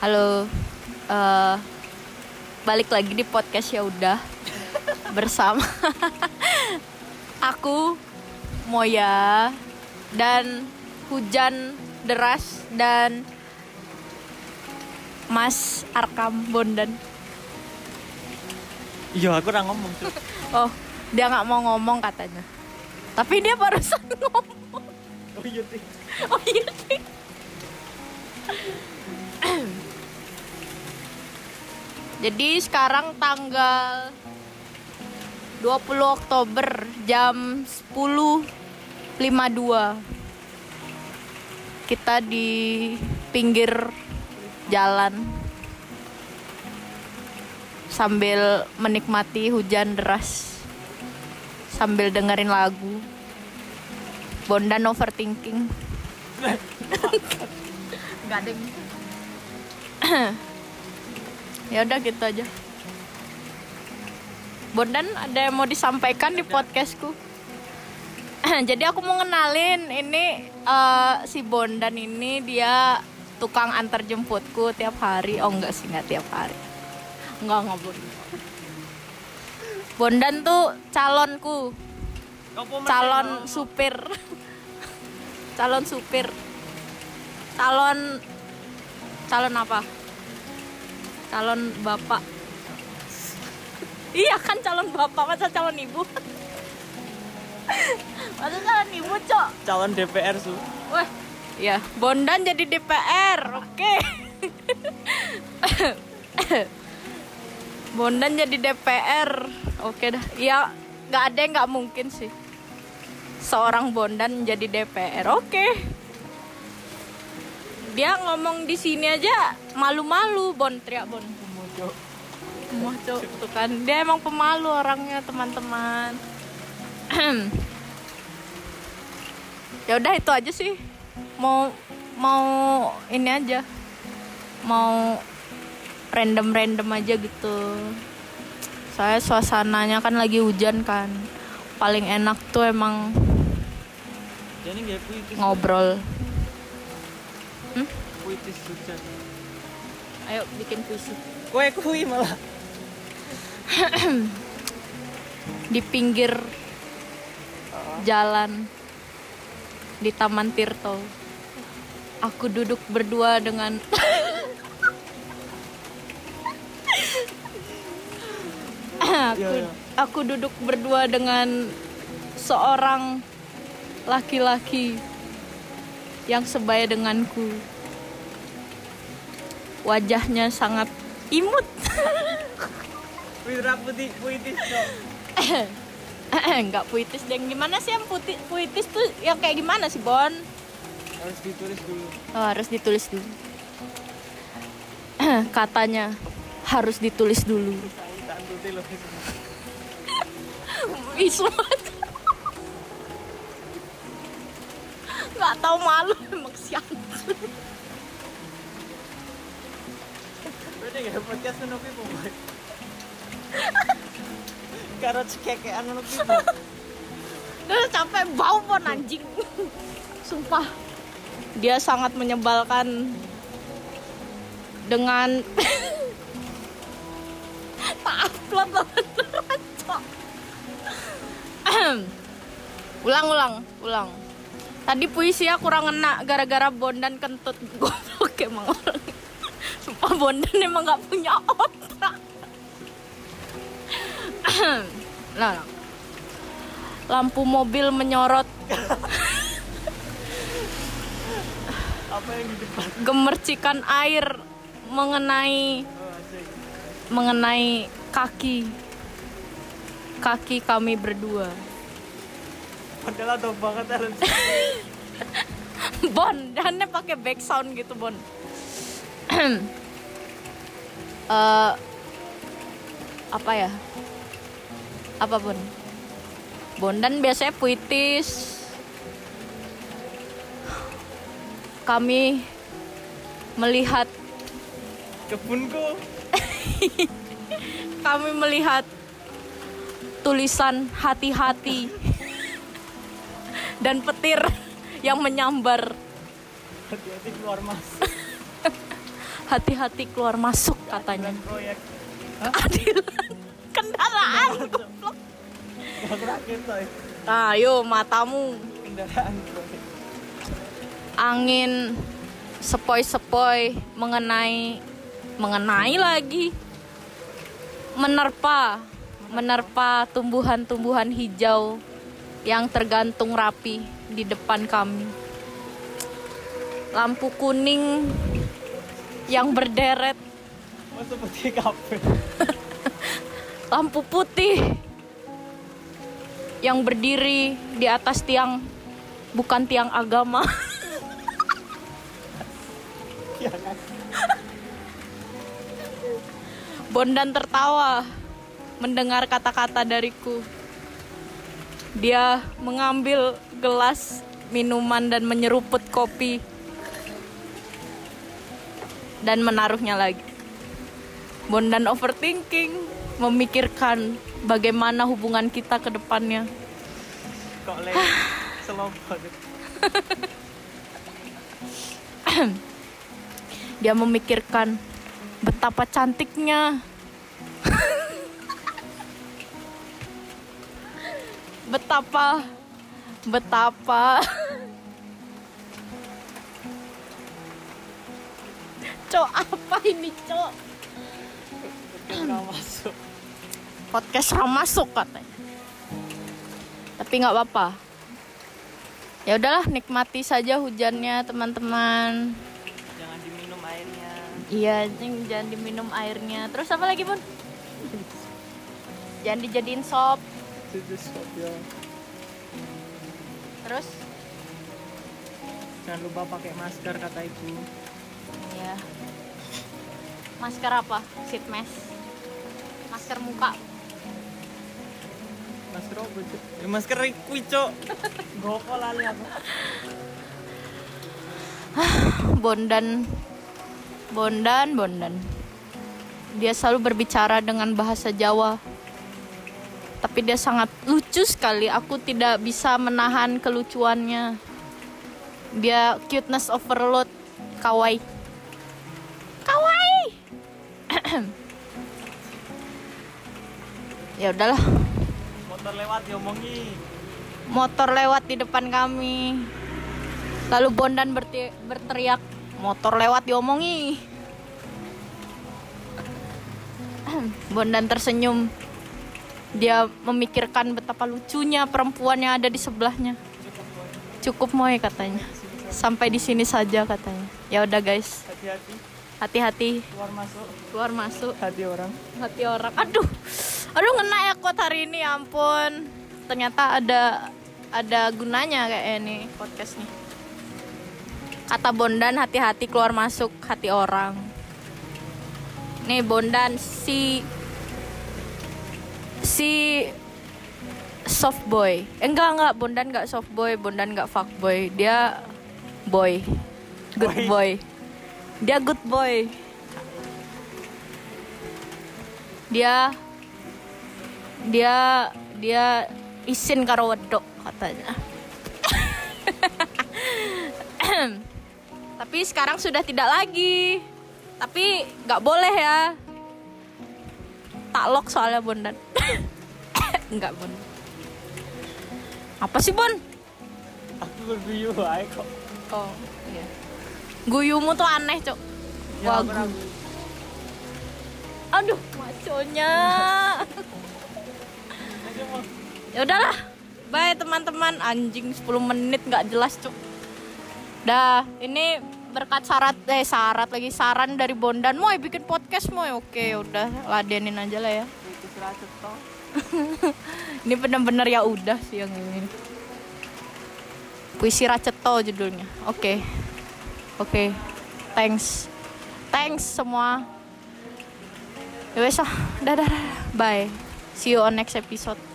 Halo, eh, balik lagi di podcast ya udah bersama aku Moya dan hujan deras dan Mas Arkam Bondan. Iya, aku udah ngomong tuh. Oh, dia nggak mau ngomong katanya. Tapi dia barusan ngomong. Oh iya sih. Oh iya sih. Jadi sekarang tanggal 20 Oktober jam 10.52 Kita di pinggir jalan Sambil menikmati hujan deras Sambil dengerin lagu Bondan overthinking. Yang ya udah gitu aja. Bondan ada yang mau disampaikan di podcastku? Jadi aku mau ngenalin ini eh, si Bondan ini dia tukang antar jemputku tiap hari. Oh enggak sih enggak tiap hari. Enggak enggak Bondan Bondan tuh calonku. Calon supir. Calon supir. Calon calon apa calon bapak. Iya kan calon bapak masa calon ibu? Masa calon ibu cok? Calon DPR su. wah ya Bondan jadi DPR oke. Bondan jadi DPR oke dah. Ya nggak ada yang nggak mungkin sih. Seorang Bondan jadi DPR oke dia ngomong di sini aja malu-malu Bon. Teriak Bon. Mau tuh kan. Dia emang pemalu orangnya teman-teman. Ya udah itu aja sih. Mau mau ini aja. Mau random-random aja gitu. Saya suasananya kan lagi hujan kan. Paling enak tuh emang ngobrol Hmm? Puitis hujan. ayo bikin puisi Kue kui malah. di pinggir jalan di Taman Tirto. Aku duduk berdua dengan aku, Iya, iya. aku duduk berdua dengan seorang laki-laki yang sebaya denganku. Wajahnya sangat imut. Wira putih puitis cok. Enggak puitis dan gimana sih yang putih puitis tuh yang kayak gimana sih Bon? Harus ditulis dulu. Oh, harus ditulis dulu. Katanya harus ditulis dulu. Tak tuti Nggak tahu malu emang siang. Podcast. Udah capek bau pon anjing. Sumpah. Dia sangat menyebalkan dengan Cok. ulang ulang ulang tadi puisi ya kurang ngena gara-gara bondan kentut. Goblok emang orang. Sumpah bondan emang nggak punya otak. Lah lah. lampu mobil menyorot. Apa yang di depan? gemercikan air mengenai Oh, mengenai kaki. Kaki kami berdua Padahal tau banget harus. Bon, dannya pakai back sound gitu, Bon. Eh apa ya? Apa, Bon? Bondan biasanya puitis. Kami melihat Kebunku. kami melihat tulisan hati-hati dan petir yang menyambar. Hati-hati keluar mas. hati-hati keluar masuk katanya. Proyek keadilan kendaraan goblok. Gak rakit toy ayo matamu. Kendaraan proyek angin sepoi-sepoi mengenai mengenai lagi. Menerpa menerpa tumbuhan-tumbuhan hijau yang tergantung rapi di depan kami. Lampu kuning yang berderet. Seperti kafe. Lampu putih yang berdiri di atas tiang bukan tiang agama. Ya kan? Bondan tertawa mendengar kata-kata dariku. Dia mengambil gelas minuman dan menyeruput kopi dan menaruhnya lagi. Bondan overthinking, memikirkan bagaimana hubungan kita ke depannya. kok banget Dia memikirkan betapa cantiknya. betapa betapa Cok, apa ini, Cok? Masuk Podcast ram masuk katanya. Tapi nggak apa-apa. Ya udahlah, nikmati saja hujannya, teman-teman. jangan diminum airnya Iya, jangan diminum airnya. Terus apa lagi, Bun? Jangan dijadiin sop. Itu stop ya Terus? jangan lupa pakai masker kata ibu Iya. Masker apa? Sheet mask. Masker muka. masker apa Cuk? ya masker kuwi cok gopo lali aku Bondan. Bondan, Bondan. Dia selalu berbicara dengan bahasa Jawa. Tapi dia sangat lucu sekali. Aku tidak bisa menahan kelucuannya. Dia cuteness overload. Kawaii. Kawaii. ya udahlah. motor lewat diomongi motor lewat di depan kami. Lalu Bondan berteriak, motor lewat diomongi. Bondan tersenyum. Dia memikirkan betapa lucunya perempuan yang ada di sebelahnya. Cukup moy katanya. Sampai di sini saja katanya. Ya udah guys, hati-hati hati-hati keluar masuk keluar masuk hati orang hati orang. Aduh, aduh ngena ya kuat hari ini, ya ampun. Ternyata ada ada gunanya kayak ini podcast nih. Kata Bondan hati-hati keluar masuk hati orang. Nih Bondan si si soft boy. Eh, enggak enggak Bondan enggak soft boy, Bondan enggak fuck boy. Dia boy. Good Boy. boy. Dia good boy. Dia dia dia isin karo wedok katanya. Tapi sekarang sudah tidak lagi. Tapi nggak boleh ya. Tak lock soalnya Bondan. Enggak Bon. Apa sih Bon? aku berguyu aja kok Oh iya. Guyumu tuh aneh cok. Ya, Wagu. Aduh maconya. Ya udahlah. Bye teman-teman. Anjing 10 menit nggak jelas cok. Dah ini berkat syarat eh syarat lagi saran dari Bondan mau bikin podcast mau oke udah ladenin aja lah ya. Ini bener-bener ya udah sih yang ini. Puisi Raceto judulnya. Oke. Oke. Thanks. Thanks semua. Ya dadah dadah. bye. See you on next episode